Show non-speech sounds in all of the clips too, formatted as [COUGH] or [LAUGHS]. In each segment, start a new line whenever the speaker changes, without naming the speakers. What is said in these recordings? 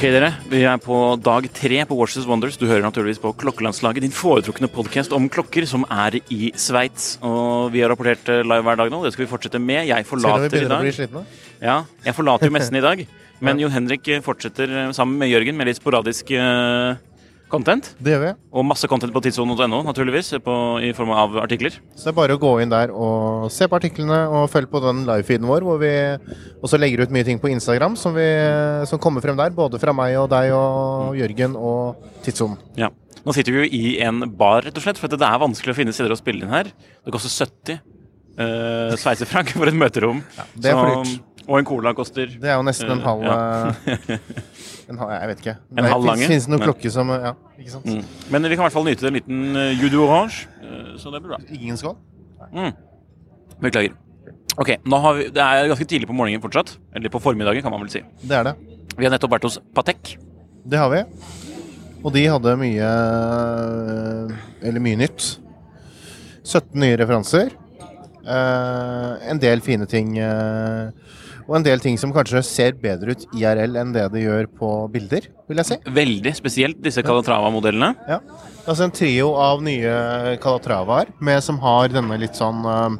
Ok, dere. Vi er på dag tre på Watches Wonders. Du hører naturligvis på Klokkelandslaget, din foretrukne podkast om klokker, som er i Sveits. Og vi har rapportert eh, live hver dag nå. Det skal vi fortsette med. Jeg forlater i dag. Ja, jeg forlater jo messen i dag. [LAUGHS] Men Jon Henrik eh, fortsetter eh, sammen med Jørgen med litt sporadisk eh, content.
Det gjør vi.
Og masse content på tidssonen.no, naturligvis, på, i form av artikler.
Så det er bare å gå inn der og se på artiklene og følge på den livefeeden vår, hvor vi også legger ut mye ting på Instagram som, vi, som kommer frem der. Både fra meg og deg og Jørgen og Tidssonen.
Ja. Nå sitter vi jo i en bar, rett og slett, for det er vanskelig å finne steder å spille inn her. Det koster 70 uh, sveisefrank [LAUGHS] for et møterom.
Ja, det er for dyrt.
Og en cola koster
Det er jo nesten en
Eh,
halv
ja.
eh, en halv, Jeg vet ikke.
En halv lange?
Fins finnes noen klokke som Ja, ikke sant?
Mm. Men vi kan i hvert fall nyte en liten uh, Judo Orange, eh, så det blir bra.
Ingen skål?
Mm. Beklager. Ok, nå har vi, Det er ganske tidlig på morgenen fortsatt. Eller på formiddagen, kan man vel si.
Det er det.
Vi har nettopp vært hos Patek.
Det har vi. Og de hadde mye Eller mye nytt. 17 nye referanser. Eh, en del fine ting. eh, og en del ting som kanskje ser bedre ut IRL enn det det gjør på bilder, vil jeg si.
Veldig spesielt, disse Calatrava-modellene.
Ja. Altså en trio av nye Calatravaer som har denne litt sånn uh,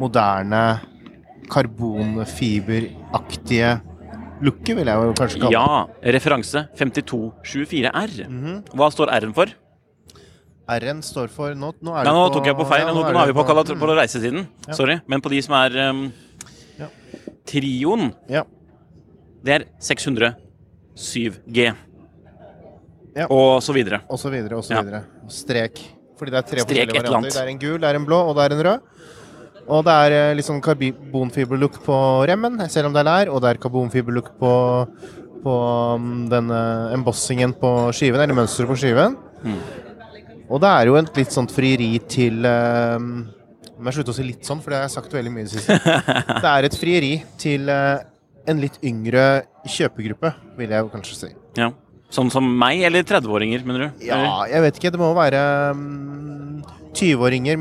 moderne karbonfiberaktige looket, vil jeg jo kanskje kalle det.
Ja, referanse 5224R. Hva står R-en for?
R-en står for Nå, nå er det
nå tok jeg på feil.
ja,
Nå, nå er vi
på,
på, Calatra- på reisesiden.
Ja.
Sorry. Men på de som er um. Trioen,
Ja.
det er 607G.
Ja.
Og så videre.
Og så videre, og så
Ja.
videre. Strek. Fordi det er tre
Strek
forskjellige varianter. Det er en gul, det er en blå, og det er en rød. Og det er eh, litt sånn karbonfiberlook på remmen, selv om det er lær, og det er karbonfiberlook på, på mm, denne embossingen på skiven, eller mønsteret på skiven.
Mm.
Og det er jo et litt sånt frieri til eh, Må jeg slutte å si litt sånn, for det har jeg sagt veldig mye i det siste. [LAUGHS] Det er et frieri til eh, en litt yngre kjøpegruppe, vil jeg kanskje si.
Ja. Sånn som meg, eller 30-åringer, mener du?
Ja, jeg vet ikke. Det må være um, 20-åringer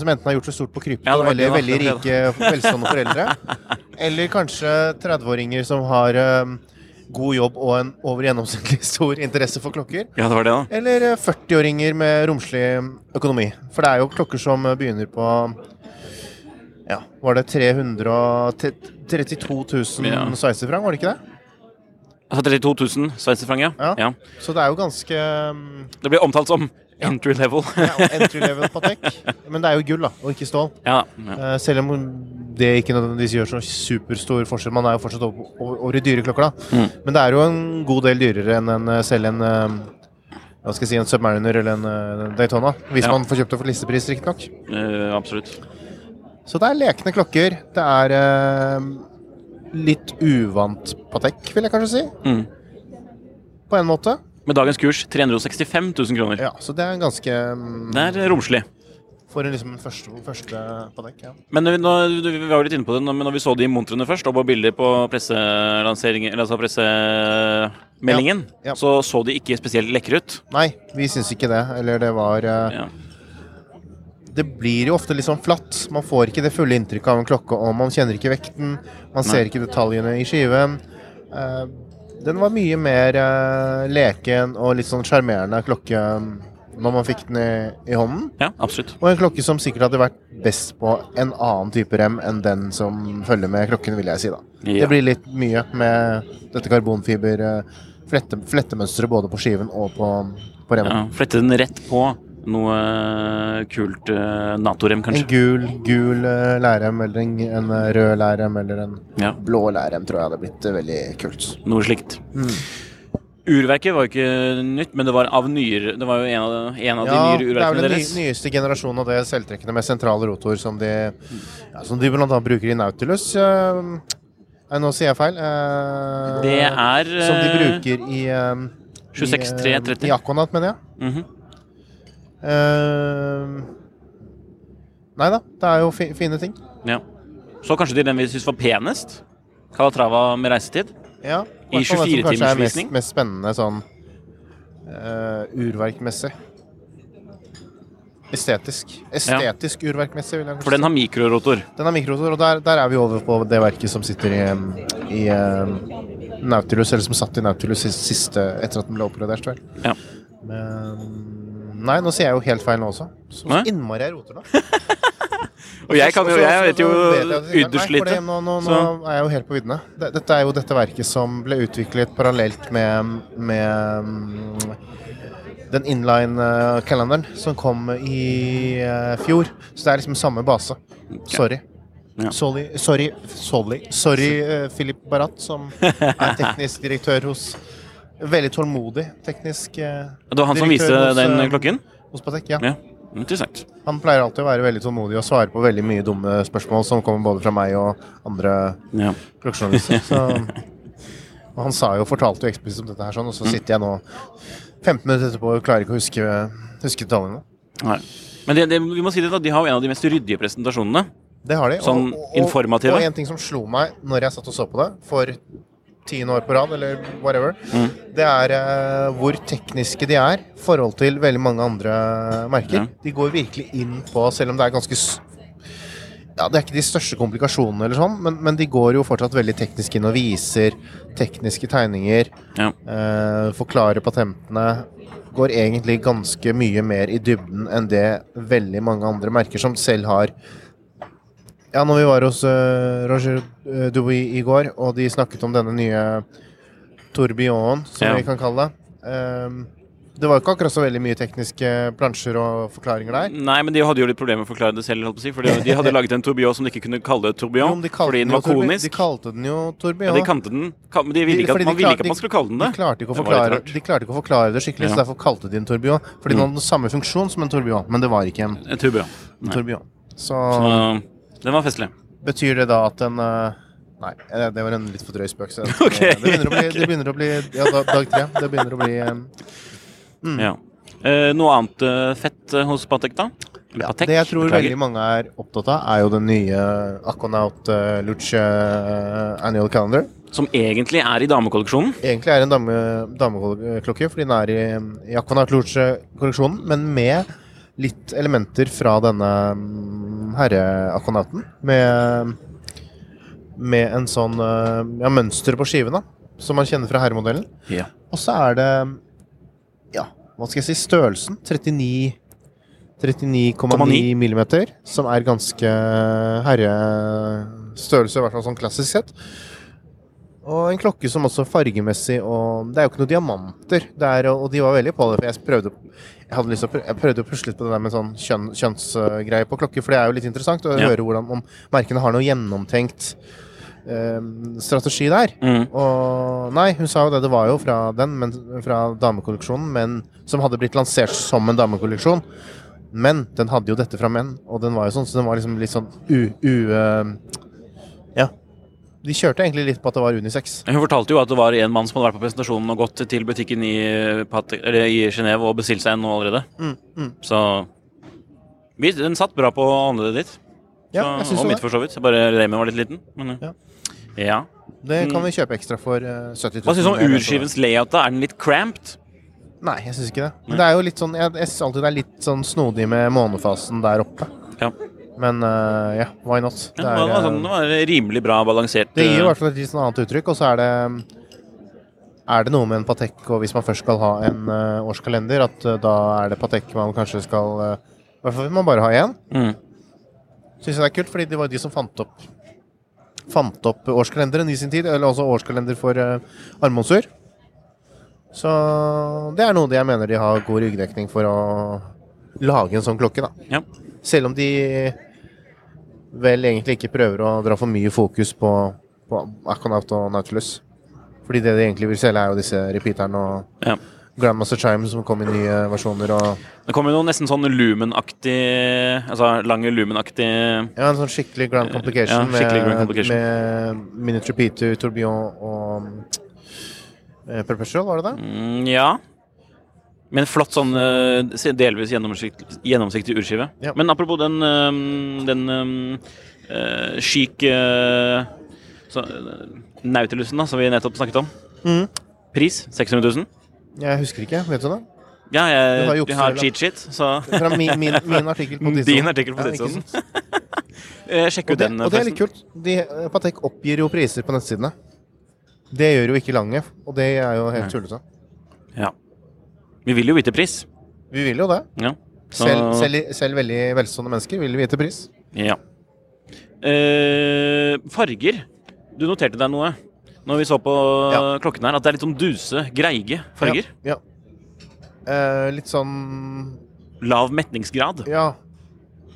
som enten har gjort det stort på krypto,
Ja,
eller veldig rike, velstående foreldre. [LAUGHS] Eller kanskje 30-åringer som har mm, god jobb og en over gjennomsnittlig stor interesse for klokker.
Ja, det var det, da.
Eller eh, 40-åringer med romslig økonomi. For det er jo klokker som eh, begynner på Ja, var det 332 000
Ja.
sveitserfranc, var det ikke det?
Altså 32 000 sveitserfranc, ja.
Ja.
ja.
Så det er jo ganske mm,
Det blir omtalt som entry level.
ja, entry level Patek. [LAUGHS] Men det er jo gull, da, og ikke stål.
ja, ja.
Eh, selv om det ikke nødvendigvis gjør så superstor forskjell. Man er jo fortsatt over, over, over i dyreklokka.
Mm.
Men det er jo en god del dyrere enn en, eh, selv en eh, hva skal jeg si, en Submariner eller en eh, Daytona. Hvis
Ja.
man får kjøpt det for listepris, riktignok.
Eh, absolutt.
Så det er lekne klokker. Det er eh, litt uvant Patek, vil jeg kanskje si.
Mm.
På en måte.
Med dagens kurs 365 000 kroner.
Ja, så det er ganske um,
Det er romslig.
For liksom en første, første Patek, ja.
Men vi, når, vi var jo litt inne på det, men når vi så de montrene først, og på bilder på altså pressemeldingen,
Ja, ja.
så så de ikke spesielt lekre ut.
Nei, vi syns ikke det. Eller det var eh,
Ja.
Det blir jo ofte litt sånn flatt. Man får ikke det fulle inntrykket av en klokke, og man kjenner ikke vekten. Man
Nei.
ser ikke detaljene i skiven. Eh, den var mye mer eh, leken og litt sånn sjarmerende klokke når man fikk den i, i hånden.
ja, absolutt.
Og en klokke som sikkert hadde vært best på en annen type rem enn den som følger med klokken, vil jeg si, da.
Ja.
Det blir litt mye med dette flette, flettemønsteret både på skiven og på, på remmen.
Ja, Flette den rett på noe kult uh, Nato-rem,
En
kanskje.
gul, gul eh, lærrem eller en, en eh, rød lærrem eller en
Ja,
blå lærrem tror jeg hadde blitt eh, veldig kult.
noe slikt. Urverket var jo ikke nytt, men det var av nyere Det var jo en av, en av de
Ja, det er vel den ny, nyeste generasjonen av det selvtrekkende med sentral rotor som de, ja, som de blant annet bruker i Nautilus. eh, Nei, nå sier jeg feil. eh,
Det er
Som de
eh,
bruker i eh,
26330.
I, i Aquanaut, mener jeg.
mhm.
Eh, nei da, det er jo fi, fine ting.
Ja. Så kanskje de den vi syns var penest? Calatrava med reisetid?
Ja,
I
hvertfall det som
24
kanskje er
timers
mest,
visning.
mest spennende sånn uh, urverkmessig. Estetisk. Estetisk urverkmessig, vil jeg
For den har mikrorotor.
Den har mikrorotor, og der, der er vi over på det verket som sitter i, i uh, Nautilus, eller som satt i Nautilus siste etter at den ble oppgradert. vel.
Ja.
Men Nei, nå sier jeg jo helt feil nå også. Så innmari jeg roter nå. [LAUGHS]
Og jeg kan jo Jeg vet jo ytterst lite.
Nå, nå, nå er jeg jo helt på viddene. Dette er jo dette verket som ble utviklet parallelt med, med um, den inline-kalenderen som kom i eh, fjor. Så det er liksom samme base. Sorry.
Ja.
Sorry, sorry, sorry, sorry eh, Philip Barat, som er teknisk direktør hos Veldig tålmodig teknisk eh,
Det var han som viste
hos,
den
eh,
klokken?
hos Patek. Ja.
Ja. Interessant.
Han pleier alltid å være veldig tålmodig og svare på veldig mye dumme spørsmål som kommer både fra meg og andre
Ja.
klokkejournalister. [LAUGHS] Og han sa jo, fortalte jo eksplisitt om dette her, sånn, og så sitter jeg nå 15 minutter etterpå og klarer ikke å huske, huske detaljene.
Nei. Men det, det, vi må si det da, de har jo en av de mest ryddige presentasjonene.
Det har de.
Sånn informative?
Og en ting som slo meg når jeg satt og så på det for tiende år på rad, eller whatever,
Mm.
det er uh, hvor tekniske de er i forhold til veldig mange andre merker.
Ja.
De går virkelig inn på, selv om det er ganske ja, Det er ikke de største komplikasjonene, eller sånn, men, men de går jo fortsatt veldig teknisk inn og viser tekniske tegninger.
Ja.
Uh, forklarer patentene. Går egentlig ganske mye mer i dybden enn det veldig mange andre merker som selv har Ja, når vi var hos eh, Roger Dubois i går, og de snakket om denne nye tourbillon, som
Ja.
vi kan kalle det ehm, Det var ikke akkurat så veldig mye tekniske plansjer og forklaringer der.
Nei, men de hadde jo litt problemer med å forklare det selv. For de, de hadde laget en tourbillon som de ikke kunne kalle tourbillon,
de
fordi den var konisk.
De kalte den jo
Ja, de kante den Men de ville ikke at, man ville ikke at man skulle kalle den
De
det.
klarte ikke å
Det
forklare,
rart.
de å forklare det skikkelig,
Ja.
så derfor kalte de en tourbillon. Fordi den
Mm.
hadde den samme funksjon som en tourbillon, men det var ikke en
En tourbillon.
en tourbillon. Så,
Så den var festlig.
betyr det da at den eh, Nei, eh, det var en litt for drøy spøk. Så [LAUGHS] det, begynner bli, det [LAUGHS] begynner å bli Ja, dag tre. Det begynner å bli mm.
Ja. Eh, noe annet eh, fett eh, hos Patek, da?
Ja,
Patek,
Det jeg tror
beklager.
veldig mange er opptatt av, er jo den nye Aconaut Luce eh, Annual Calendar.
Som egentlig er i damekolleksjonen.
Egentlig er en dame, dameklokke, fordi den er i, i Aquanaut Luce-kolleksjonen, men med litt elementer fra denne mm, herre-aquanauten. Med, med en sånn eh, ja, mønster på skiven, da, som man kjenner fra herremodellen.
Ja.
Og så er det ja, hva skal jeg si, størrelsen. 39 39,9 millimeter, som er ganske herrestørrelse, i hvert fall sånn klassisk sett. Og en klokke som også fargemessig og Det er jo ikke noen diamanter. Det er, og de var veldig på det, for jeg prøvde jeg, å jeg prøvde å pusle litt på det der med sånn kjønn, kjønnsgreie på klokker, for det er jo litt interessant å
Ja.
høre hvordan, om merkene har noe gjennomtenkt eh, strategi der.
Mm.
Og nei, hun sa jo det. Det var jo fra den, men fra damekolleksjonen, men som hadde blitt lansert som en damekolleksjon. Men den hadde jo dette fra menn, og den var jo sånn, så den var liksom litt sånn u... u ja. De kjørte egentlig litt på at det var unisex.
Hun fortalte jo at det var en mann som hadde vært på presentasjonen og gått til butikken i, eller i Genéve og bestilt seg en nå allerede.
Mm, mm.
Så vi, den satt bra på åndedet ditt.
Ja,
Så-
jeg synes
og mitt for så vidt. Bare remen var litt liten. Men,
Ja.
ja.
Det kan vi kjøpe ekstra for eh, 70 000.
Hva syns du om urskivens layout? da? Er den litt cramped?
Nei, jeg syns ikke det.
Men
Det er jo litt sånn Jeg, jeg syns alltid det er litt sånn snodig med månefasen der oppe.
Ja.
Men uh, ja, why not?
Ja,
Det er,
var,
eh,
sånn, det var rimelig bra balansert.
Det gir i
eh,
hvert fall et litt sånn annet uttrykk, og så er det Er det noe med en Patek, og hvis man først skal ha en uh, årskalender, at uh, da er det Patek man kanskje skal eh, I hvert fall hvis man bare har én.
mm.
Syns jeg det er kult, fordi det var de som fant opp Fant opp årskalenderen i sin tid, eller også årskalender for uh, armbåndsur. Så det er noe jeg mener de har god ryggdekning for å lage en sånn klokke, da.
Ja.
Selv om de vel egentlig ikke prøver å dra for mye fokus på, på Akonaut og Nautilus. Fordi det de egentlig vil selge, er jo disse repeaterne og
Ja.
Grandmaster Chime som kom i nye versjoner. Og
Det kom jo noe nesten sånn Lumen-aktig Altså lange Lumen-aktig
ja, en sånn skikkelig Grand Complication,
Ja, skikkelig Grand
med,
Complication.
med Miniature Peter, Tourbillon og eh, Perpetual, var det det?
mm, Ja. Med en flott sånn eh, delvis gjennomsiktig, gjennomsiktig urskive.
Ja.
Men apropos den, eh, den uh, chic uh, Nautilusen da, som vi nettopp snakket om.
Mm.
Pris 600 000.
Jeg husker ikke, vet du det?
Ja, jeg,
har
jeg har cheat shit, så [LAUGHS]
Fra min, min, min artikkel på Tidssonen.
Din artikkel på
Ja,
Tidssonen.
sant? [LAUGHS]
eh, sjekk ut den.
og det er litt kult. De, Patek oppgir jo priser på nettsidene. Det gjør jo ikke Lange, og det er jo helt tullete.
Ja. Vi vil jo vite pris.
Vi vil jo det.
Ja. Så-
Selv, selv, selv veldig velstående mennesker vil vite pris.
Ja. Eh, farger. Du noterte deg noe når vi så på
Ja.
klokken her, at det er litt sånn duse, greige farger.
Ja. ja. Eh, litt sånn
Lav metningsgrad.
Ja.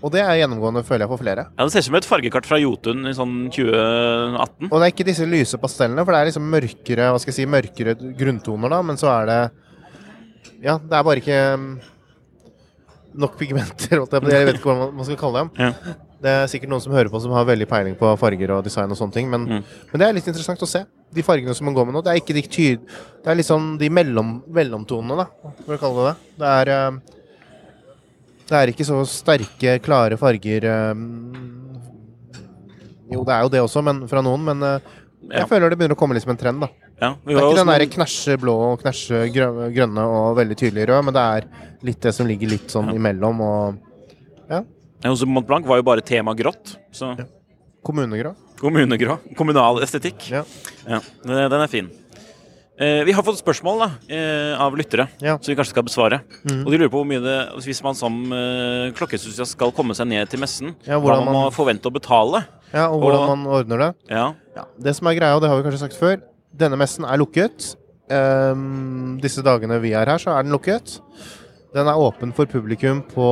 Og det er gjennomgående, føler jeg, for flere.
Ja, Det ser ut som et fargekart fra Jotun i sånn 2018.
Og det er ikke disse lyse pastellene, for det er liksom mørkere hva skal jeg si, mørkere grunntoner, da, men så er det Ja, det er bare ikke mm, nok pigmenter, jeg vet ikke hva man- skal kalle dem.
Ja.
Det er sikkert noen som hører på som har veldig peiling på farger og design og sånne ting, men,
Mm.
men det er litt interessant å se. De fargene som man går med nå, det er ikke de tyd... Det er liksom de mellom, mellomtonene, da, for å kalle det det. Det er eh, Det er ikke så sterke, klare farger eh, Jo, det er jo det også, men, fra noen, men eh, jeg
Ja.
føler det begynner å komme litt som en trend, da.
Ja,
Det er ikke den der
noen-
knæsje blå og knæsje grønne og veldig tydelig rød, men det er litt det som ligger litt sånn
Ja.
imellom, og
Hos Mont Blanc var jo bare tema grått. Så
kommunegrå.
kommunegrå. Kommunal estetikk.
Ja.
Ja, den er fin. Eh, vi har fått spørsmål da, eh, av lyttere,
Ja.
som vi kanskje skal besvare.
Mm.
Og de lurer på hvor mye det, Hvis man som eh, skal komme seg ned til messen,
Ja,
hva man må
man-
forvente å betale.
Ja, og hvordan
Og-
man ordner det.
Ja,
Ja, det som er greia, og det har vi kanskje sagt før, denne messen er lukket. Um, disse dagene vi er her, så er den lukket. Den er åpen for publikum på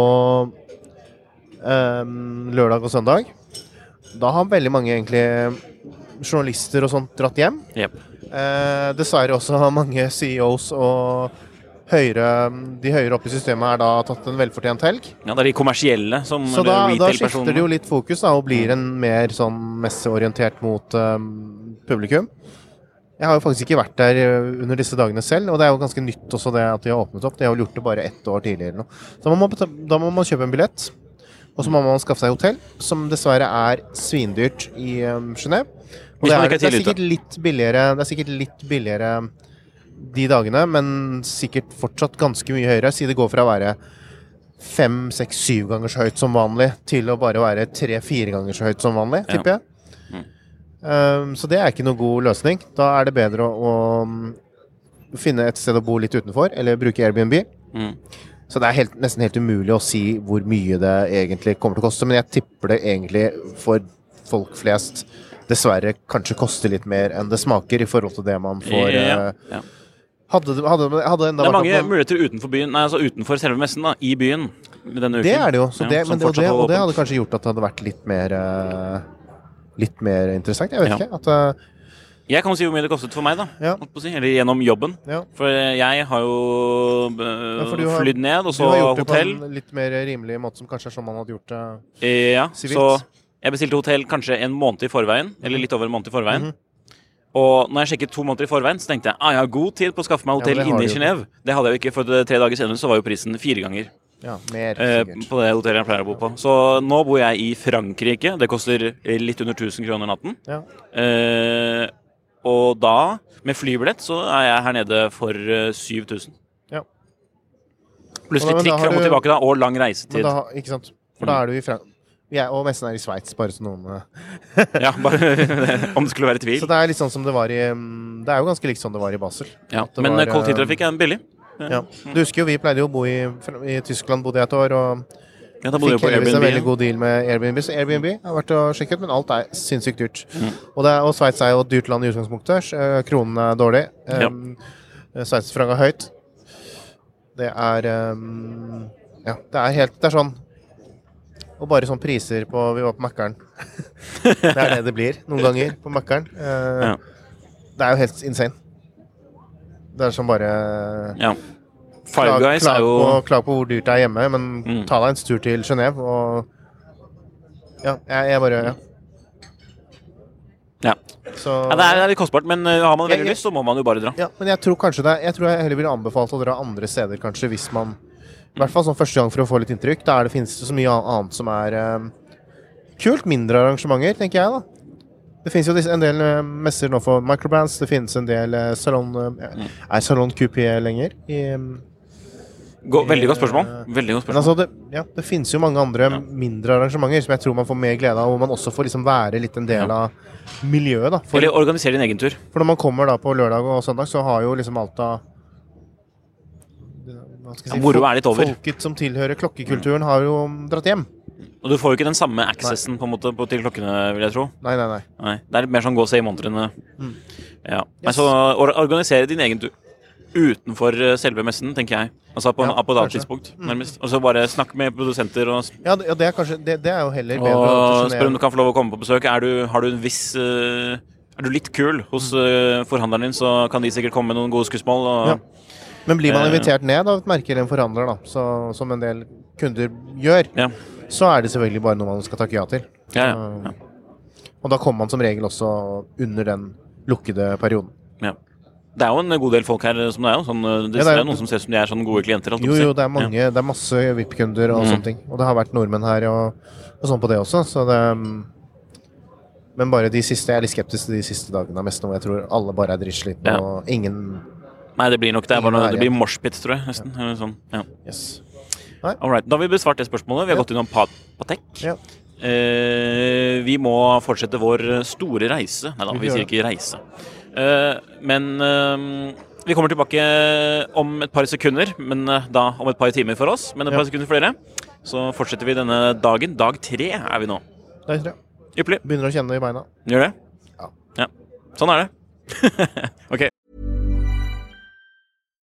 um, lørdag og søndag. Da har veldig mange egentlig journalister og sånt dratt hjem.
Yep.
Uh, dessverre også har mange CEOs og høyere, de høyere oppe i systemet er da tatt en velfortjent helg.
ja, det er de kommersielle som
Så da, da skifter det jo litt fokus da, og blir en mer sånn messeorientert mot um, publikum. Jeg har jo faktisk ikke vært der uh, under disse dagene selv, og det er jo ganske nytt også det at de har åpnet opp. De har vel gjort det bare ett år tidligere. eller noe. Så man må beta- da må man kjøpe en billett, og så må man skaffe seg hotell, som dessverre er svindyrt i um, Genève. Og det er,
er
det, er sikkert litt billigere, det er sikkert litt billigere de dagene, men sikkert fortsatt ganske mye høyere, siden det går fra å være fem, seks, syv ganger så høyt som vanlig, til å bare være tre-fire ganger så høyt som vanlig, tipper jeg.
Mm.
Um, så det er ikke noen god løsning. Da er det bedre å, å um, finne et sted å bo litt utenfor, eller bruke Airbnb.
Mm.
Så det er helt, nesten helt umulig å si hvor mye det egentlig kommer til å koste, men jeg tipper det egentlig for folk flest dessverre kanskje koster litt mer enn det smaker i forhold til det man får
ja,
eh,
ja.
Hadde, det- hadde, hadde enda
Det er mange
at
muligheter utenfor byen, nei, altså utenfor selve messen, da, i byen. Denne uken.
Det er det jo. Så
Ja,
det, det, og, det, og det hadde kanskje gjort at det hadde vært litt mer eh, Litt mer interessant. Jeg vet
Ja.
ikke. At, uh...
Jeg kan si hvor mye det kostet for meg, da.
Ja.
si, Eller gjennom jobben.
ja.
For jeg har jo
uh,
flydd ned, og
Du har gjort det på en litt mer rimelig måte, som kanskje er sånn man hadde gjort det.
uh, Ja,
Sivilt.
så jeg bestilte hotell kanskje en måned i forveien, eller litt over en måned i forveien.
Mhm.
Og når jeg sjekket to måneder i forveien, så tenkte jeg ah, jeg har god tid på å skaffe meg hotell
ja,
inne i Genéve. Det hadde jeg jo ikke, for tre dager senere så var jo prisen fire ganger
Ja, mer,
eh, på det hotellet jeg pleier å bo på. Så nå bor jeg i Frankrike. Det koster litt under 1000 kroner natten.
Ja.
Eh, og da, med flybillett, så er jeg her nede for eh, 7000.
Ja.
Pluss litt trikk fram og tilbake, da, og lang reisetid.
da, ikke sant? For da er du i Frank... Vi er, og messen er i Sveits, bare så noen eh, [LAUGHS]
Ja, bare [LAUGHS] om det skulle være tvil.
Så det er litt sånn som det var i mm, Det er jo ganske likt sånn det var i Basel.
Ja, men
var,
eh, kollektivtrafikk er billig.
Ja. Du husker jo vi pleide jo å bo i, i Tyskland, bodde jeg et år, og
Ja, da bodde
fikk heldigvis en veldig god deal med Airbnb. Så Airbnb har vært å sjekke ut, men alt er sinnssykt dyrt.
Mm.
Og, det og Sveits er jo et dyrt land i utgangspunktet. eh, Kronen er dårlig. Um, ja. Sveitserfranc er høyt. Det er um, Ja, det er helt Det er sånn Og bare sånn priser på Vi var på Mækkern. [LAUGHS] det er det det blir noen ganger på Mækkern. Uh,
Ja.
Det er jo helt insane. Det er som bare
Ja. Five Guys
klag,
er jo
på, klag på hvor dyrt det er hjemme, men
Mm.
ta deg en tur til Genéve og Ja, jeg, jeg bare Ja.
Ja.
Så
ja, det er, det litt kostbart, men uh, har man veldig
Jeg- jeg-
lyst, så må man jo bare dra.
Ja, men jeg tror kanskje det Jeg tror jeg heller ville anbefalt å dra andre steder, kanskje, hvis man I hvert fall sånn første gang for å få litt inntrykk. Da er det, finnes det så mye annet som er um, kult. Mindre arrangementer, tenker jeg, da. Det finnes jo en del eh, messer nå for microbands. Det finnes en del uh, salon eh, Er salon QP lenger? I, um,
Gå, veldig godt spørsmål. Veldig godt spørsmål.
altså, det, ja, det finnes jo mange andre
Ja.
mindre arrangementer som jeg tror man får mer glede av, hvor man også får liksom være litt en del av miljøet. da. For,
Eller organisere din egen tur.
for når man kommer da på lørdag og søndag, så har jo liksom alt hva skal jeg
Ja, moro er litt over.
Folket som tilhører klokkekulturen, har jo dratt hjem.
Og du får jo ikke den samme accessen på en måte på, til klokkene, vil jeg tro.
Nei, nei, nei.
Nei, Det er litt mer sånn gå og se i montrene.
Mm.
Ja. Men
Yes.
så organisere din egen tur utenfor eh, selve messen, tenker jeg. Altså på,
Ja,
på et annet tidspunkt, nærmest. Og så bare snakke med produsenter og,
Ja, det, ja, det er kanskje Det, det er jo heller bedre.
og spør om du kan få lov å komme på besøk. Er du, har du en viss uh, Er du litt kul hos uh, forhandleren din, så kan de sikkert komme med noen gode skussmål. Og,
Ja. Men blir man invitert ned av et merke eller en forhandler, da, så, som en del kunder gjør,
Ja.
så er det selvfølgelig bare noe man skal takke ja til.
Ja, ja,
Så- Og da kommer man som regel også under den lukkede perioden.
Ja. Det er jo en god del folk her som det er. Sånn, eh, det,
er
noen som ser ut som de er sånne gode klienter.
Jo, jo, det er mange, det er masse VIP-kunder og
Mm.
sånne ting. Og det har vært nordmenn her og, og sånn på det også, så det mm, Men bare de siste Jeg er litt skeptisk til de siste dagene av messen, hvor jeg tror alle bare er drittslitne
Ja.
og ingen
Nei, det blir nok det. Bare, det blir moshpit, tror jeg. Nesten. Ja. sånn. ja.
Yes.
All right. Da har vi besvart det spørsmålet. Vi har
Ja.
gått innom Patek.
Ja.
Eh, vi må fortsette vår store reise. Nei da,
Vi
vi sier ikke reise. Eh, men eh, vi kommer tilbake om et par sekunder, men eh, da om et par timer for oss. Men et
Ja.
par sekunder for dere. Så fortsetter vi denne dagen. Dag tre er vi nå.
Dag tre.
Ypperlig.
Begynner å kjenne det i beina.
Gjør det?
Ja.
ja. Sånn er det. [LAUGHS] ok.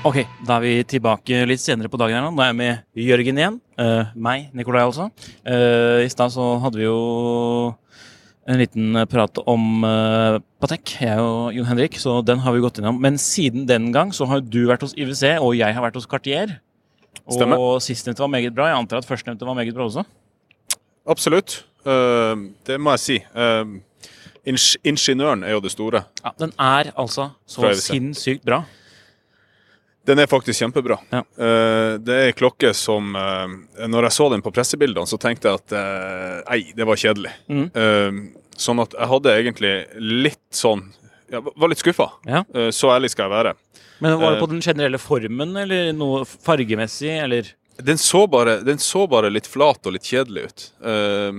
Ok, da er vi tilbake litt senere på dagen her nå. Da er jeg med Jørgen igjen. Uh, meg, Nikolai altså. Uh, I stad så hadde vi jo en liten prat om uh, Patek, jeg og Jon Henrik, så den har vi gått innom. Men siden den gang så har du vært hos IWC, og jeg har vært hos Cartier.
Stemmer.
Og sistnevnte var meget bra. Jeg antar at førstnevnte var meget bra også.
Absolutt. Uh, det må jeg si. Uh, ingeniøren er jo det store.
Ja, Den er altså så sinnssykt bra.
Den er faktisk kjempebra.
Ja.
Eh, det er ei klokke som eh, Når jeg så den på pressebildene, så tenkte jeg at eh, Nei, det var kjedelig.
Mm.
Eh, sånn at jeg hadde egentlig litt sånn jeg Var litt skuffa.
Ja.
Eh, så ærlig skal jeg være.
Men var det
Eh,
på den generelle formen, eller noe fargemessig, eller
Den så bare, den så bare litt flat og litt kjedelig ut. Eh,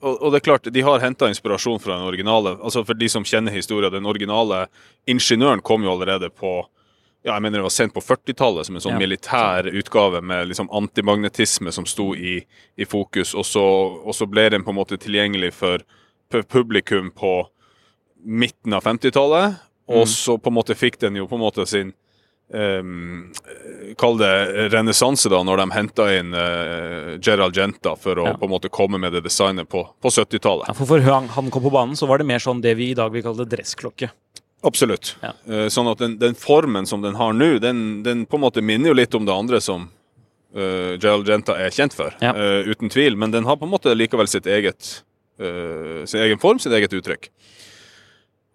og det er klart, de har henta inspirasjon fra den originale. altså For de som kjenner historien, den originale ingeniøren kom jo allerede på ja, jeg mener det var sent på 40-tallet som en sånn
Ja,
militær utgave med liksom antimagnetisme som sto i, i fokus, og så, og så ble den på en måte tilgjengelig for publikum på midten av 50-tallet, og så på en måte fikk den jo på en måte sin um, Kall det renessanse, da, når de henta inn uh, Gerald Genta for å
Ja.
på en måte komme med det designet på, på 70-tallet.
ja, For før han, han kom på banen, så var det mer sånn det vi i dag vil kalle dressklokke.
Absolutt.
Ja.
Eh, Sånn at den, den formen som den har nå, den, den på en måte minner jo litt om det andre som uh, Genta er kjent for,
Ja.
uh, uten tvil. Men den har på en måte likevel sitt eget, uh, sin egen form, sitt eget uttrykk.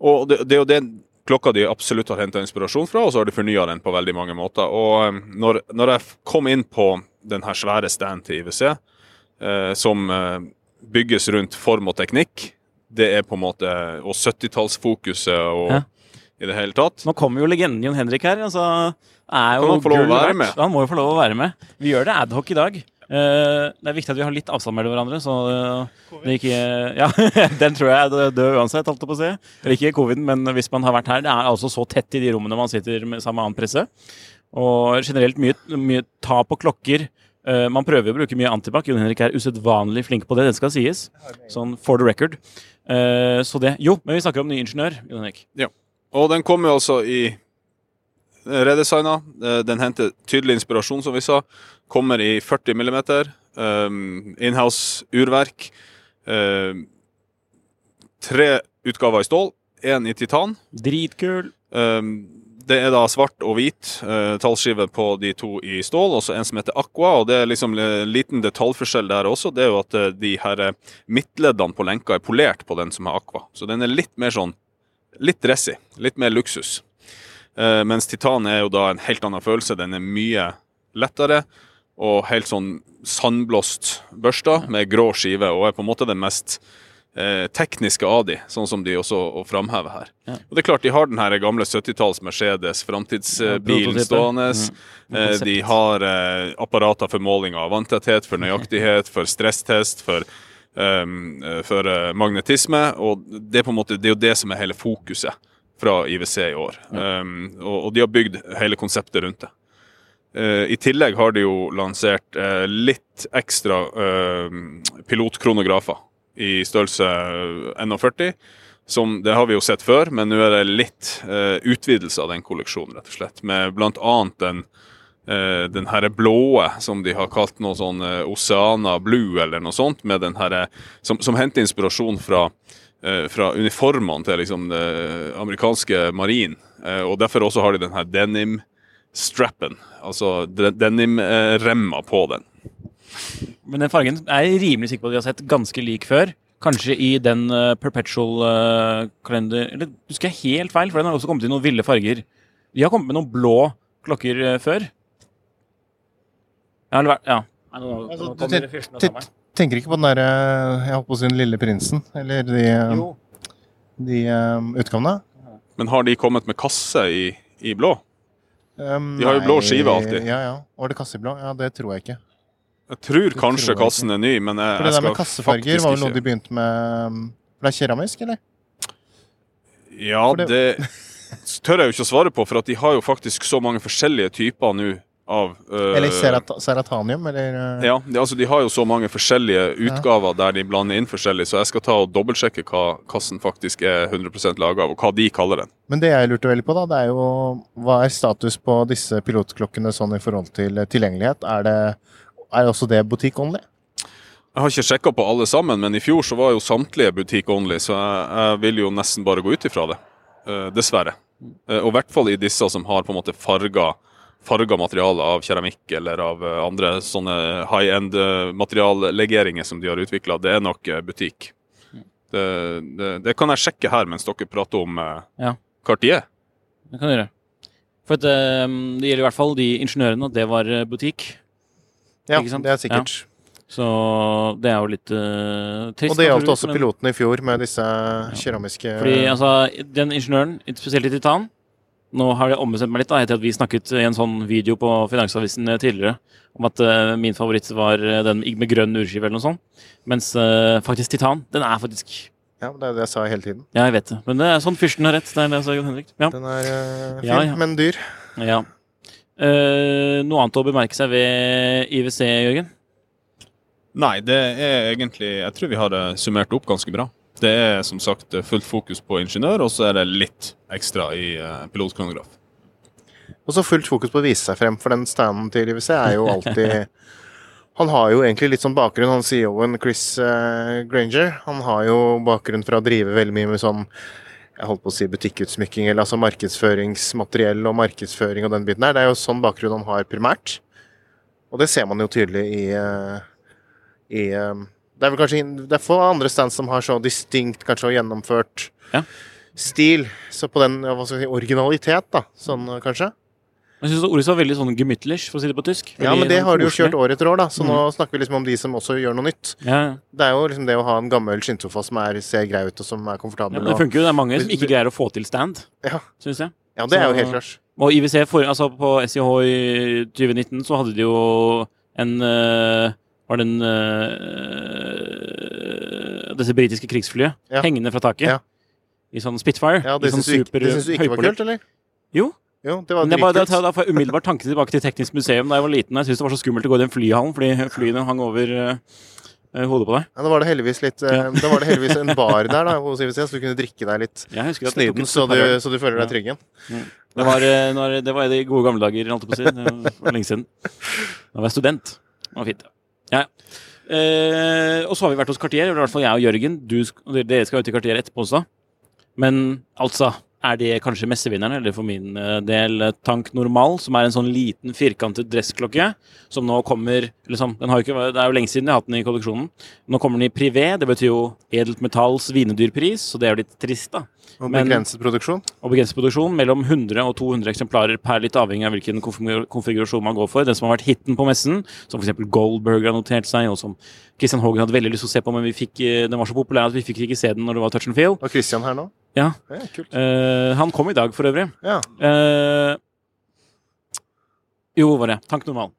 Og det, det er jo den klokka de absolutt har henta inspirasjon fra, og så har de fornya den på veldig mange måter. Og um, når, når jeg kom inn på den her svære stand til IWC, uh, som eh, bygges rundt form og teknikk, det er på en måte Og 70-tallsfokuset og
Ja.
I det hele tatt.
Nå kommer jo legenden Jon Henrik her. Altså, er jo
han?
Han må jo få lov å være med. Vi gjør det adhoc i dag. Uh, det er viktig at vi har litt avstand mellom hverandre, så uh, det ikke [LAUGHS] Ja, den tror jeg er død uansett, holdt jeg på å si. Eller ikke covid, men hvis man har vært her. Det er altså så tett i de rommene man sitter med, sammen med annen presse. Og generelt mye, mye ta på klokker. Uh, man prøver å bruke mye antibac. Jon Henrik er usedvanlig flink på det, det skal sies. Sånn for the record. Så det Jo, men vi snakker om ny ingeniør, Jon Henrik.
Og den kommer jo altså i redesigna. Eh, Den henter tydelig inspirasjon, som vi sa. Kommer i 40 millimeter. Um, Inhouse urverk. Um, tre utgaver i stål, én i titan.
Dritkul.
Um, det er da svart og hvit uh, tallskive på de to i stål, og så en som heter Aqua. og Det er liksom en liten detaljforskjell der også. Det er jo at uh, de her midtleddene på lenka er polert på den som er Aqua. Så den er litt mer sånn litt dressy. Litt mer luksus. Uh, mens titan er jo da en helt annen følelse. Den er mye lettere og helt sånn sandblåst børsta med grå skive, og er på en måte den mest eh, tekniske av de, sånn som de også og framhever her.
Ja.
Og det er klart, De har den her gamle 70-talls Mercedes
Ja,
framtidsbilen
prototype.
stående.
Mm.
Eh, de har eh, apparater for måling av vanntetthet, for nøyaktighet, for stresstest, for, eh, for eh, magnetisme. Og det er på en måte, det er jo det som er hele fokuset fra IWC i år. Um, og, de har bygd hele konseptet rundt det. Eh, I tillegg har de jo lansert eh, litt ekstra eh, pilotkronografer i størrelse 41. Som, det har vi jo sett før, men nå er det litt utvidelse av den kolleksjonen, rett og slett. Med blant annet den, eh, den herre blåe, som de har kalt noe sånn eh, Oceana Blue, eller noe sånt, med den herre Som, som henter inspirasjon fra, eh, fra uniformene til liksom det amerikanske marin. Og derfor også har de den her denim-strappen, altså de- denim-remma på den.
Men den fargen er jeg rimelig sikker på at vi har sett ganske lik før. Kanskje i den Perpetual-kalender Eller husker jeg helt feil, for den har også kommet i noen ville farger. De har kommet med noen blå klokker før. Ja, eller ja. Nei, nå, nå
Altså, du
kommer det fyrsten og.
Tenker ikke på den derre Jeg holdt på å si Den lille prinsen, eller de,
Jo.
de um, utgavene.
Men har de kommet med kasse i, i blå?
Um,
De har jo blå
nei,
skive alltid.
Ja, ja. Var det kasse i blå? Ja, det tror jeg ikke.
Jeg tror
Det
kanskje
tror jeg
kassen er ny, men jeg,
For det
jeg
der
skal
med kassefarger
faktisk
var jo noe
ikke
de begynte med um, For det er keramisk, eller?
Ja,
for det-
det tør jeg jo ikke å svare på, for at de har jo faktisk så mange forskjellige typer nå av uh,
Eller serat seratanium, eller uh,
Ja, de, altså de har jo så mange forskjellige utgaver der de blander inn forskjellig, så jeg skal ta og dobbeltsjekke hva kassen faktisk er 100% laga av, og hva de kaller den.
Men det jeg lurte veldig på, da, det er jo Hva er status på disse pilotklokkene sånn i forhold til eh, tilgjengelighet? Er det er også det butikk only?
Jeg har ikke sjekka på alle sammen, men i fjor så var jo samtlige butikk only, så jeg, jeg vil jo nesten bare gå ut ifra det. Uh, dessverre. Eh, og i hvert fall i disse som har på en måte farga, farga materiale av keramikk eller av eh, andre sånne high end eh, materiallegeringer som de har utvikla. Det er nok eh, butikk. Det, det, det kan jeg sjekke her mens dere prater om
Ja.
Cartier.
Det kan du gjøre. For eh, det gjelder i hvert fall de ingeniørene at det var butikk.
Ja,
Ikke sant?
det er sikkert.
Så det er jo litt uh, trist.
Og det gjaldt også
men-
pilotene i fjor med disse keramiske
Fordi altså, den ingeniøren, spesielt i titan Nå har det ombestemt meg litt, da, etter at vi snakket i en sånn video på Finansavisen eh, tidligere om at uh, min favoritt var eh, den med grønn urskive eller noe sånt. Mens uh, faktisk titan, den er faktisk
Ja, det er det jeg sa hele tiden.
Ja, jeg vet det. Men det er sånn fyrsten har rett. Det er det jeg sa, Jon Henrik. Ja.
Den er uh, fin,
Ja, ja.
men dyr.
ja. Eh, noe annet å bemerke seg ved IWC, Jørgen?
Nei, det er egentlig Jeg tror vi har det summert opp ganske bra. Det er som sagt fullt fokus på ingeniør, og så er det litt ekstra i uh, pilotkronograf.
Og så fullt fokus på å vise seg frem, for den standen til IWC er jo alltid [LAUGHS] Han har jo egentlig litt sånn bakgrunn, han CEO-en Chris eh, Granger. Han har jo bakgrunn fra å drive veldig mye med sånn jeg holdt på å si butikkutsmykking, eller altså markedsføringsmateriell og markedsføring og den biten der. Det er jo sånn bakgrunn han har primært. Og det ser man jo tydelig i, eh, i eh, Det er vel kanskje det er få andre stands som har så distinkt kanskje og gjennomført
Ja.
stil. Så på den hva skal jeg si, originalitet, da, sånn eh, kanskje.
Jeg syns ordet var veldig sånn gemütlich, for å si det på tysk.
Ja, men det
sånn
har du jo kjørt år etter år, da. Så nå snakker vi liksom om de som også gjør noe nytt.
Ja,
Det er jo liksom det å ha en gammel skinnsofa som er, ser grei ut, og som er
ja,
komfortabel.
men det funker jo. Det er mange som ikke greier å få til stand,
ja,
syns jeg.
ja, det er jo helt klart.
Og IWC, for, altså på SIH i 2019, så hadde de jo en øh, Var det en øh, Disse britiske krigsflyet
Ja.
hengende fra taket.
Ja.
I sånn Spitfire.
Ja, det
sånn
syns du, det syns du ikke var kult, eller?
Jo.
Jo, det var
Men det er bare, da, får jeg umiddelbart tanke tilbake til Teknisk museum da jeg var liten. Jeg syntes det var så skummelt å gå i den flyhallen, fordi flyene hang over øh, hodet på deg.
Ja, da var det heldigvis litt ja. Da var det heldigvis en bar der da, [LAUGHS] så du kunne drikke deg litt
Jeg jeg
snyden, så du, så du føler deg trygg igjen.
Det var, øh, når, det var i de gode gamle dager, holdt jeg på å si. Det var lenge siden. Da var jeg student. Det var fint. Ja. Ja. Eh, og så har vi vært hos Cartier, i hvert fall jeg og Jørgen. Du, dere skal ut i Cartier etterpå også. Men altså, er det kanskje messevinneren, eller for min eh, del eh, Tank Normal, som er en sånn liten firkantet dressklokke, som nå kommer liksom, ikke, Det er jo lenge siden jeg har hatt den i kolleksjonen. Nå kommer den i privé, det betyr jo edelt metalls vinedyrpris, så det er jo litt trist, da.
Og begrenset produksjon.
Og begrenset produksjon mellom 100 og 200 eksemplarer per, litt avhengig av hvilken konfigurasjon man går for. Den som har vært hiten på messen, som f.eks. Goldberg har notert seg, og som Christian Haagen hadde veldig lyst til å se på, men vi fikk, eh, den var så populær at vi fikk ikke se den når det var touch and feel.
Og Christian her nå.
Ja,
Ja, kult.
eh, Han kom i dag, for øvrig.
Ja.
Uh, jo, var det? Tank normal.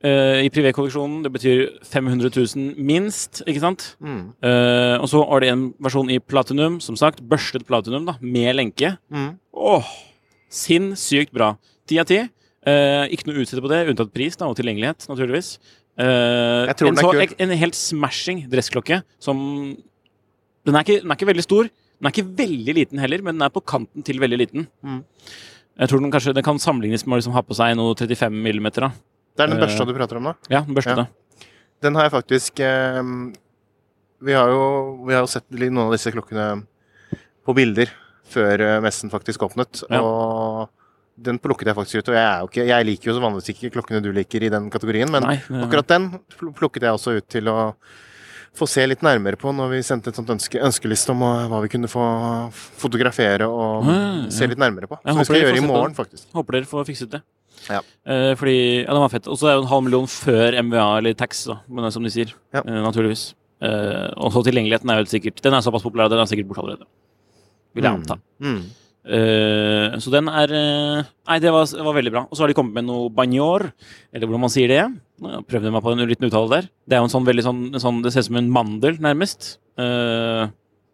Eh, I privékolleksjonen, det betyr 500 000 minst, ikke sant?
Mm.
Uh, og så var det en versjon i platinum, som sagt. Børstet platinum, da, med lenke.
Mm.
Åh, sinnssykt bra. Ti av ti. Eh, ikke noe utsette på det, unntatt pris da, og tilgjengelighet, naturligvis.
Jeg tror
en,
den er
så, en helt smashing dressklokke som den er, ikke, den er ikke veldig stor. Den er ikke veldig liten heller, men den er på kanten til veldig liten.
Mm.
Jeg tror den kanskje den kan sammenlignes med å liksom ha på seg noe 35 millimeter. Da.
Det er den
Eh,
børsta du prater om da?
Ja, den Ja.
Den har jeg faktisk eh, vi, har jo, vi har jo sett noen av disse klokkene på bilder før eh, messen faktisk åpnet.
Ja.
Og den plukket jeg faktisk ut. Og jeg, er jo ikke, jeg liker jo så vanligvis ikke klokkene du liker i den kategorien, men
Nei,
akkurat den plukket jeg også ut til å få se litt nærmere på når vi sendte et sånt ønske, ønskeliste om eh, hva vi kunne få fotografere og
mm,
se litt nærmere på. Som vi skal gjøre i morgen, faktisk.
Håper dere får fikset det.
Ja.
Eh, fordi, ja, den var fett. Og så er det jo en halv million før MVA eller tax, da, men det som de sier.
Ja.
Eh, naturligvis. Eh, og så tilgjengeligheten er jo helt sikkert Den er såpass populær, den er sikkert borte allerede. Vil jeg anta.
Mm.
Eh, så den er eh, Nei, det var, var veldig bra. Og så har de kommet med noe banjor, eller hvordan man sier det. Jeg prøvde meg på en liten uttale der. Det er jo en sånn veldig sånn, sånn Det ser ut som en mandel, nærmest. Eh,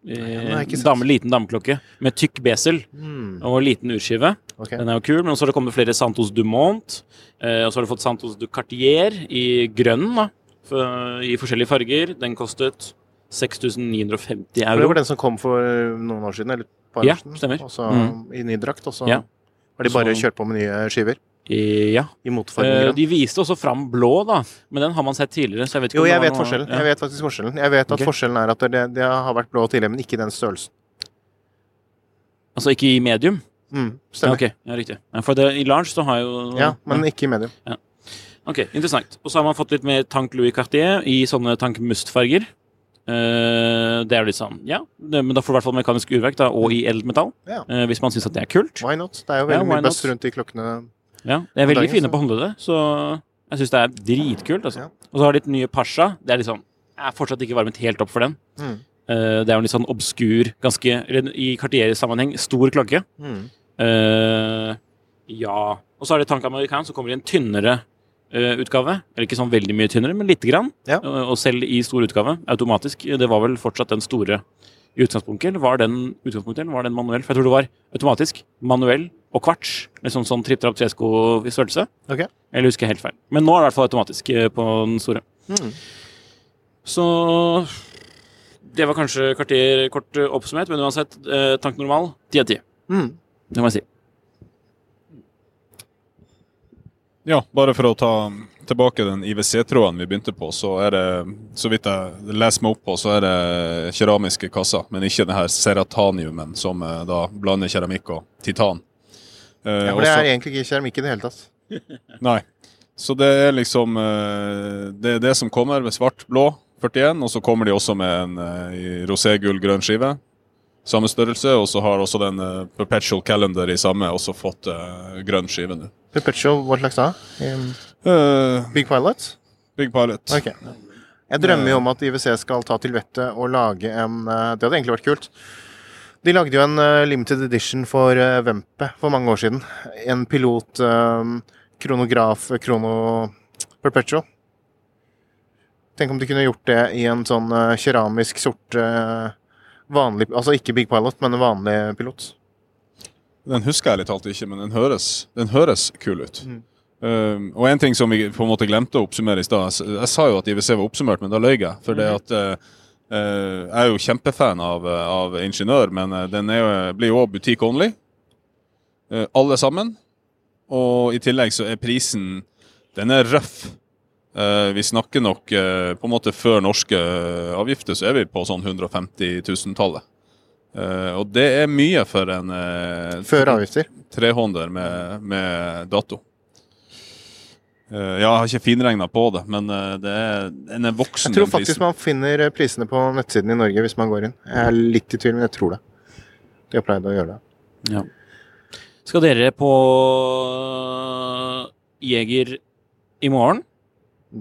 ikke sett.
dame, liten dameklokke med tykk besel
Mm.
og liten urskive.
Okay.
Den er jo kul, men så har det kommet flere Santos Dumont. Eh, og så har du fått Santos du Cartier i grønn, da. For, I forskjellige farger. Den kostet 6950
euro. Det var den som kom for noen år siden, eller et par
Ja,
år siden.
stemmer.
Og så
Mm.
i ny drakt, og så
Ja.
har de bare
Så-
kjørt på med nye skiver
ja.
i motefargen
Eh, de viste også fram blå, da. Men den har man sett tidligere. Så jeg
Jo, jeg vet
noe-
forskjellen.
Ja.
Jeg vet faktisk forskjellen. Jeg vet at
okay.
forskjellen er at det, det har vært blå tidligere, men ikke i den størrelsen.
Altså ikke i medium?
Mm,
Ja,
stemmer.
ja, riktig. Ja, for det, i large så har jo
Ja, men ikke i medium.
Ok, interessant. Og så har man fått litt mer Tank Louis Cartier i sånne Tank Must-farger. Uh, det er litt sånn, ja, det, men da får du i hvert fall mekanisk urverk, da, og i eldmetall.
Ja.
Uh, hvis man syns at det er kult.
Why not? Det er jo veldig mye best rundt de klokkene.
Ja, det er veldig fine på håndleddet, så jeg syns det er dritkult. Altså.
Ja.
Og så har de et nye Pasha. Det er sånn, Jeg er fortsatt ikke varmet helt opp for den.
Mm.
Uh, det er jo en litt sånn obskur, ganske i Cartier-sammenheng, stor klokke.
Mm.
Uh, ja Og så har de Tank American som kommer i en tynnere uh, utgave. Eller ikke sånn veldig mye tynnere, men lite grann.
Ja.
Og selv i stor utgave, automatisk. Det var vel fortsatt den store i utgangspunktet, var den utgangspunktet, var den manuell? For jeg tror det var automatisk, manuell og kvarts. Liksom sånn tripp-trapp tresko i størrelse.
Okay.
Eller husker jeg helt feil. Men nå er det i hvert fall automatisk eh, på den store.
Mm.
Så det var kanskje kvarter kort oppsummert, men uansett, eh, tank normal, ti av ti.
Mm.
Det må jeg si.
Ja, bare for å ta tilbake den IWC-tråden vi begynte på, så er det, så vidt jeg leser meg opp på, så er det keramiske kasser, men ikke denne serataniumen cerataniumen som eh, da blander keramikk og titan. Eh,
Ja, for det
også-
er egentlig ikke keramikk i det hele tatt. [LAUGHS] [LAUGHS]
Nei. Så det er liksom eh, Det er det som kommer med svart-blå 41, og så kommer de også med en eh, i rosé-gull-grønn skive. Samme størrelse, og så har også den uh, Perpetual Calendar i samme også fått uh, grønn skive nå.
Perpetual, hva slags da? Um,
Eh,
Big Pilot?
Big Pilot.
Okay. Jeg drømmer jo om at IWC skal ta til vettet og lage en Det hadde egentlig vært kult. De lagde jo en limited edition for Vempe for mange år siden. En pilot eh, kronograf krono Perpetual. Tenk om de kunne gjort det i en sånn keramisk sort vanlig Altså ikke Big Pilot, men en vanlig pilot.
Den husker jeg litt alltid ikke, men den høres, den høres kul ut.
Mm.
Um, og en ting som vi på en måte glemte å oppsummere i stad. Jeg, jeg sa jo at IWC var oppsummert, men da løy jeg. For det at uh, Jeg er jo kjempefan av, uh, av Ingeniør, men den jo, blir jo òg butikk only. Uh, alle sammen. Og i tillegg så er prisen Den er røff. Uh, vi snakker nok uh, på en måte før norske uh, avgifter, så er vi på sånn 150 000-tallet. Uh, og det er mye for en uh,
Før avgifter.
trehånder med, med dato. Eh, jeg har ikke finregna på det, men eh, det er, den er voksen.
Jeg tror faktisk
prisen.
man finner eh, prisene på nettsiden i Norge hvis man går inn. Jeg er litt i tvil, men jeg tror det. De har pleid å gjøre det.
Ja. Skal dere på Jeger i morgen?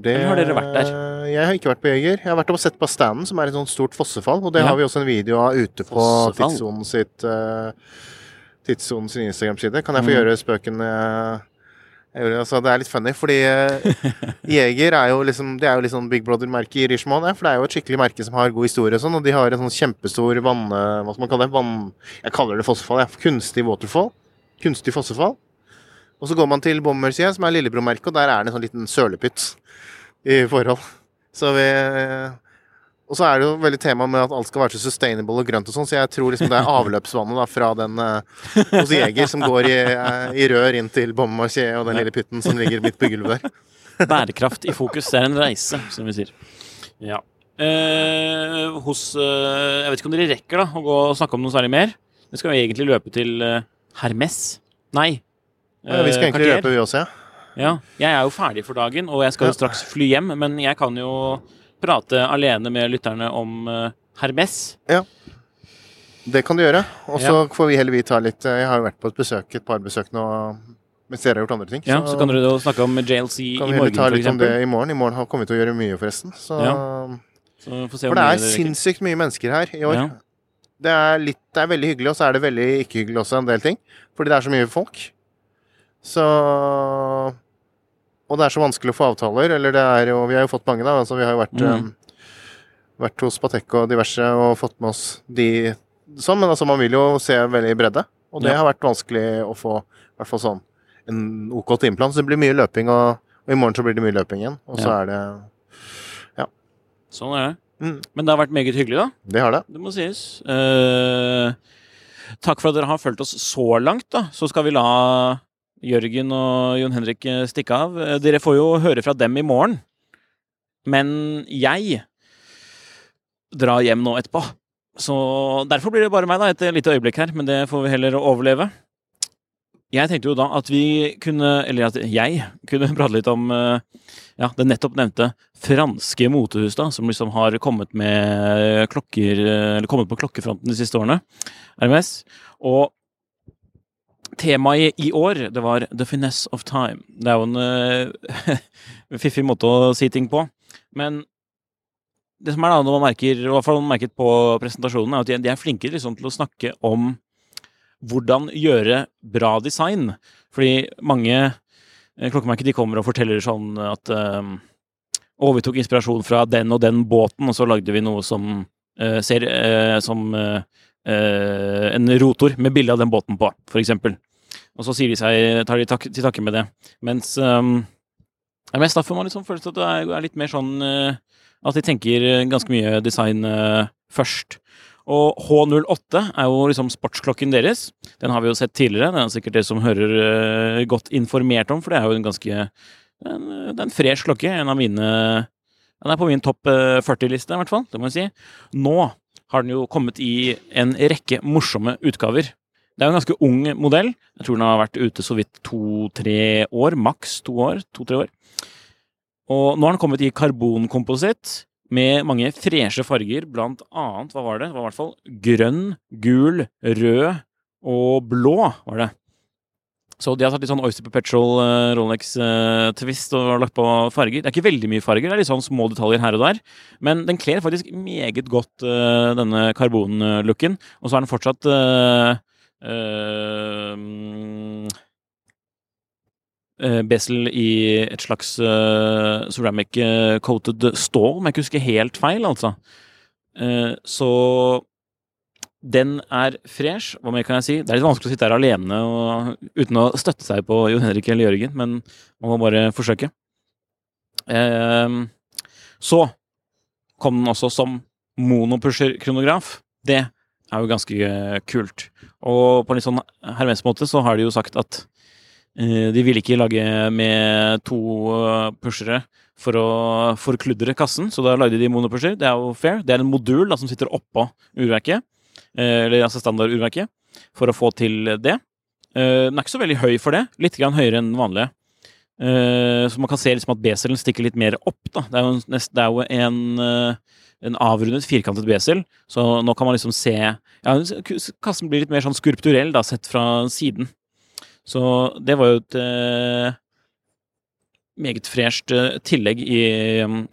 Det.
Eller har dere vært der?
Jeg har ikke vært på Jeger. Jeg har vært og sett på standen, som er et sånt stort fossefall. Og det
Ja.
har vi også en video av ute på Tidssonen sitt uh, Tidssonen sin Instagram-side. Kan jeg få
Mm.
gjøre spøken eh, altså, Det er litt funny, fordi eh, Jeger er jo liksom Det er jo litt sånn Big Brother-merke i Richmond. For det er jo et skikkelig merke som har god historie og sånn. Og de har en sånn kjempestor vann... Hva skal man kalle det? Vann... Jeg kaller det fossefall. Jeg. Kunstig waterfall. Kunstig fossefall. Og så går man til Bommersida, som er lillebror-merket, og der er det en sånn liten sølepytt i forhold. Så vi Og så er det jo veldig tema med at alt skal være så sustainable og grønt og sånn, så jeg tror liksom det er avløpsvannet da fra den eh, hos Jeger som går i, eh, i rør inn til Bommarché og den lille pytten som ligger midt på gulvet der. [LAUGHS]
Bærekraft i fokus. Det er en reise, som vi sier. Ja. Eh, hos eh, Jeg vet ikke om dere rekker da å gå og snakke om noe særlig mer. Vi skal jo egentlig løpe til eh, Hermes. Nei.
Ja, vi skal
eh,
egentlig løpe, vi også, ja.
Ja, jeg er jo ferdig for dagen, og jeg skal jo straks fly hjem, men jeg kan jo prate alene med lytterne om Hermes. Hermes.
Det kan du gjøre. Og så får vi heller vi ta litt eh, Jeg har jo vært på et besøk, et par besøk nå mens dere har gjort andre ting.
Ja, så kan dere jo snakke om JLC i morgen
kan vi ta litt om det i morgen. I morgen har- kommet til å gjøre mye, forresten. Så,
Ja. Så får se
For det er sinnssykt mye mennesker her i år.
Ja.
Det er, litt, det er veldig hyggelig, og så er det veldig ikke hyggelig også, en del ting. Fordi det er så mye folk. Så Og det er så vanskelig å få avtaler. Eller det er jo Vi har jo fått mange, da. Altså, vi har jo vært,
Mm.
um, vært hos Patek og diverse og fått med oss de sånn, men altså, man vil jo se veldig i bredde. Og det
Ja.
har vært vanskelig å få i hvert fall sånn en OK timeplan. Så det blir mye løping, og, og i morgen så blir det mye løping igjen. Og så
Ja.
er det Ja.
Sånn er det.
Mm.
Men det har vært meget hyggelig, da.
Det har det.
Det må sies. Eh, takk for at dere har fulgt oss så langt, da. Så skal vi la Jørgen og Jon Henrik eh, stikke av. Eh, Dere får jo høre fra dem i morgen. Men jeg drar hjem nå etterpå. Så derfor blir det bare meg, da, et lite øyeblikk her. Men det får vi heller overleve. Jeg tenkte jo da at vi kunne, eller at jeg kunne [LAUGHS] prate litt om eh, ja, det nettopp nevnte franske motehus, da, som liksom har kommet med klokker, eller kommet på klokkefronten de siste årene. RMS. Og temaet i år, det var The Finesse of Time. Det er jo en [LAUGHS] uh, fiffig måte å si ting på. Men det som er da, når man merker, i hvert fall man merket på presentasjonen, er at de, er flinke liksom, til å snakke om hvordan gjøre bra design. Fordi mange eh, klokkemerker de kommer og forteller sånn at eh, Å, vi tok inspirasjon fra den og den båten, og så lagde vi noe som uh, ser uh, som uh, eh, en rotor med bilde av den båten på, for eksempel. Og så sier de seg, tar de tak, til takke med det. Mens um, mest da får man liksom følelsen at det er, litt mer sånn uh, at de tenker ganske mye design uh, først. Og H08 er jo liksom sportsklokken deres. Den har vi jo sett tidligere. Den er sikkert dere som hører uh, godt informert om, for det er jo en ganske en, Det er en fresh klokke. En av mine Den er på min topp eh, 40-liste, i hvert fall. Det må jeg si. Nå har den jo kommet i en rekke morsomme utgaver. Det er jo en ganske ung modell. Jeg tror den har vært ute så vidt to-tre år. Maks to år. To-tre år. Og nå har den kommet i karbonkompositt med mange freshe farger, blant annet Hva var det? Det var i hvert fall grønn, gul, rød og blå, var det. Så de har tatt litt sånn Oyster Perpetual uh, Rolex-twist uh, og lagt på farger. Det er ikke veldig mye farger, det er litt sånn små detaljer her og der. Men den kler faktisk meget godt uh, denne karbonlooken. Og så er den fortsatt Besel i et slags ceramic coated stål, om jeg ikke husker helt feil, altså. så den er fresh. Hva mer kan jeg si? Det er litt vanskelig å sitte her alene og, uten å støtte seg på Jon Henrik eller Jørgen, men man må bare forsøke. Eh, så kom den også som monopusher-kronograf. Det er jo ganske kult. Og på en litt sånn hermesk måte så har de jo sagt at eh, de vil ikke lage med to uh, pushere for å forkludre kassen, så da lagde de monopusher. Det er jo fair. Det er en modul da, som sitter oppå urverket. Eh, eller altså standardurverket, for å få til det. Eh, den er ikke så veldig høy for det. Litt grann høyere enn vanlige. Så man kan se liksom at beselen stikker litt mer opp. Da. Det er jo, nest, det er jo en, en, avrundet, firkantet besel, så nå kan man liksom se ja, Kassen blir litt mer sånn skulpturell da, sett fra siden. Så det var jo et eh, meget fresht tillegg i um,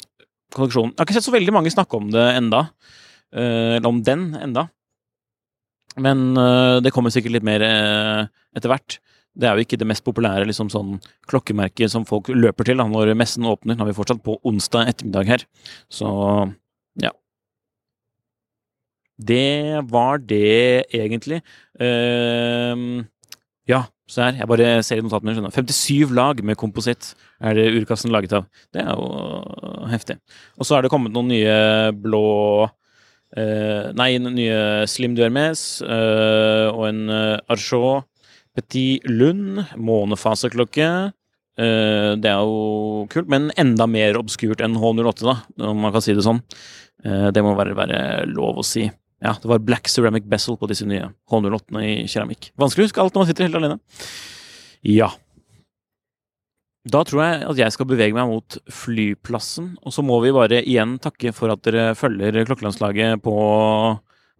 kolleksjonen. Jeg har ikke sett så veldig mange snakke om det enda, eller om den enda. Men uh, det kommer sikkert litt mer uh, etter hvert. Det er jo ikke det mest populære liksom, sånn, klokkemerket som folk løper til da, når messen åpner. Nå er vi fortsatt på onsdag ettermiddag her. Så. Det var det, egentlig. Uh, ja, se her. Jeg bare ser i notatene. Skjønner. 57 lag med kompositt er det urkassen laget av. Det er jo heftig. Og så er det kommet noen nye blå Uh, nei, nye Slim Duermes uh, og en Archot Petit Lund månefaseklokke. Det er jo kult, men enda mer obskurt enn H08, da, om man kan si det sånn. det må være, være, lov å si. Ja, det var Black Ceramic Bessel på disse nye H08-ene i keramikk. Vanskelig å huske alt når man sitter helt alene. Ja. Da tror jeg at jeg skal bevege meg mot flyplassen. Og så må vi bare igjen takke for at dere følger klokkelandslaget på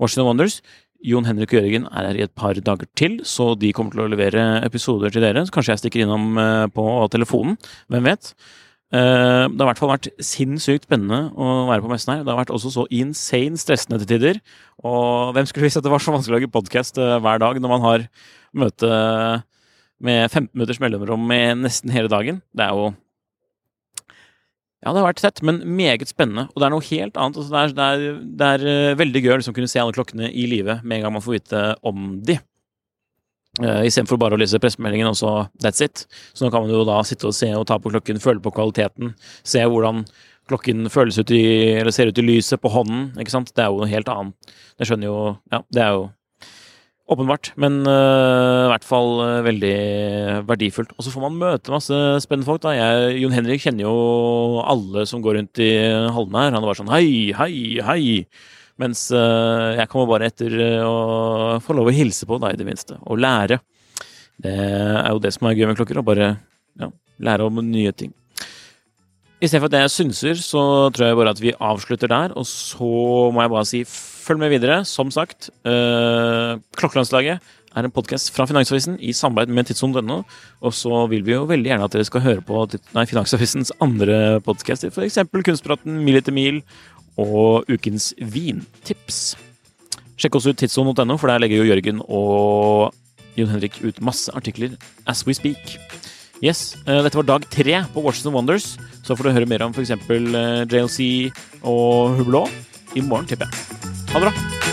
Washington Wonders. Jon Henrik og Jørgen er her i et par dager til, så de kommer til å levere episoder til dere. Så kanskje jeg stikker innom eh, på telefonen. Hvem vet? Eh, det har i hvert fall vært sinnssykt spennende å være på messen her. Det har vært også så insane stressende til tider. Og hvem skulle visst at det var så vanskelig å lage podkast eh, hver dag når man har møte med 15 minutters mellomrom med nesten hele dagen. Det er jo Ja, det har vært tett, men meget spennende. Og det er noe helt annet. Altså, det, er, det, er, det, er, eh, veldig gøy å liksom kunne se alle klokkene i live med en gang man får vite om de. Uh, Istedenfor bare å lese pressemeldingen og så that's it. Så nå kan man jo da sitte og se og ta på klokken, føle på kvaliteten, se hvordan klokken føles ut i, eller ser ut i lyset på hånden. ikke sant? Det er jo noe helt annet. Det skjønner jo Ja, det er jo Åpenbart, men uh, i hvert fall uh, veldig verdifullt. Og så får man møte masse spennende folk. da. Jeg, Jon Henrik kjenner jo alle som går rundt i hallene her. Han bare sånn hei, hei, hei. Mens uh, jeg kommer bare etter å få lov å hilse på deg, i det minste. Og lære. Det er jo det som er gøy med klokker. Å bare ja, lære om nye ting. Istedenfor at jeg synser, så tror jeg bare at vi avslutter der. Og så må jeg bare si følg med videre. Som sagt, øh, Klokkelandslaget er en podkast fra Finansavisen i samarbeid med tidssonen.no. Og så vil vi jo veldig gjerne at dere skal høre på nei, Finansavisens andre podkaster, f.eks. Kunstpraten, Mil etter mil og Ukens vintips. Sjekk også ut tidssonen.no, for der legger jo Jørgen og Jon Henrik ut masse artikler as we speak. Yes, uh, Dette var dag tre på Washington Wonders. Så får du høre mer om f.eks. Eh, JLC og Hublot i morgen, tipper jeg. Ha det bra.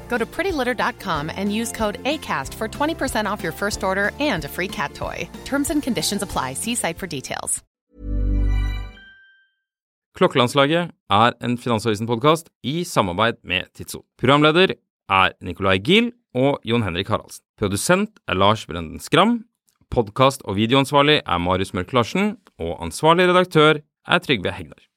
Go to prettylitter.com and use code ACAST for 20% off your first order and a free cat toy. Terms and conditions apply. See site for details.
Klokkelandslaget er en Finansavisen-podkast i samarbeid med Tidso. Programleder er Nicolai Giel og Jon Henrik Haraldsen. Produsent er Lars Brenden Skram. Podkast- og videoansvarlig er Marius Mørk Larsen. Og ansvarlig redaktør er Trygve Hegnar.